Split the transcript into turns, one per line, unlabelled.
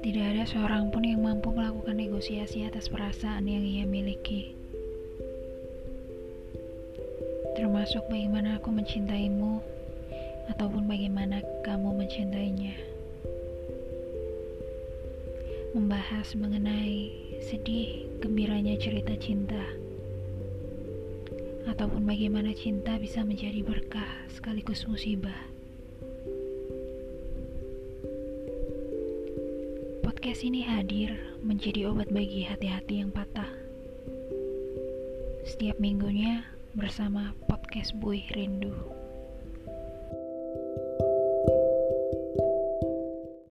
Tidak ada seorang pun yang mampu melakukan negosiasi atas perasaan yang ia miliki. Termasuk bagaimana aku mencintaimu ataupun bagaimana kamu mencintainya. Membahas mengenai sedih, gembiranya cerita cinta ataupun bagaimana cinta bisa menjadi berkah sekaligus musibah. Podcast ini hadir menjadi obat bagi hati-hati yang patah. Setiap minggunya bersama podcast Buih Rindu.